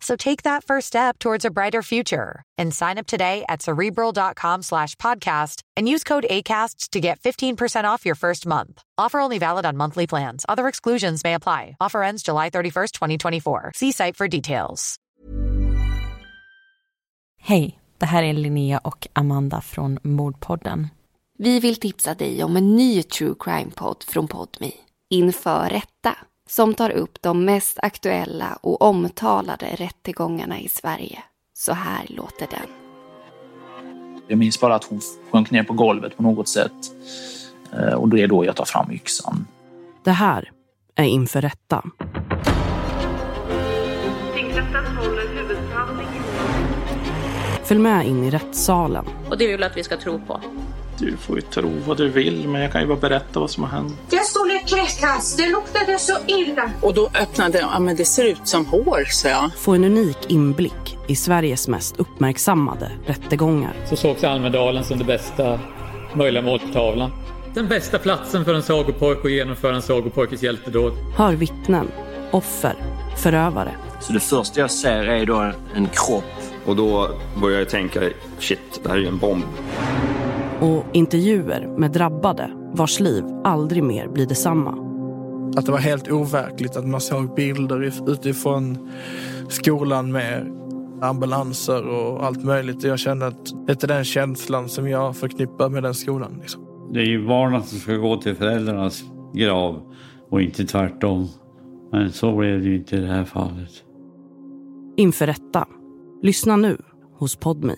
So take that first step towards a brighter future and sign up today at cerebral.com slash podcast and use code ACasts to get 15% off your first month. Offer only valid on monthly plans. Other exclusions may apply. Offer ends July 31st, 2024. See site for details. Hej, det här är Linnea och Amanda från Mordpodden. Vi vill tipsa dig om en ny true crime-podd från Podmi. Inför rätta. Som tar upp de mest aktuella och omtalade rättegångarna i Sverige. Så här låter den. Jag minns bara att hon sjönk ner på golvet på något sätt. Eh, Och det är då jag tar fram yxan. Det här är Inför rätta. Följ med in i rättssalen. och det vill att vi ska tro på. Du får ju tro vad du vill, men jag kan ju bara berätta vad som har hänt. Jag stod kräkast. Det luktade så illa. Och då öppnade jag, ja men det ser ut som hår, så jag. Få en unik inblick i Sveriges mest uppmärksammade rättegångar. så sågs Almedalen som det bästa möjliga måltavlan. Den bästa platsen för en sagopojke att genomföra en sagopojkes hjältedåd. Hör vittnen, offer, förövare. Så det första jag ser är då en kropp. Och då börjar jag tänka, shit, det här är ju en bomb. Och intervjuer med drabbade vars liv aldrig mer blir detsamma. Att det var helt overkligt att man såg bilder if- utifrån skolan med ambulanser och allt möjligt. Jag kände att det är den känslan som jag förknippar med den skolan. Liksom. Det är ju barnen som ska gå till föräldrarnas grav och inte tvärtom. Men så blev det ju inte i det här fallet. Inför rätta. Lyssna nu hos Podmi.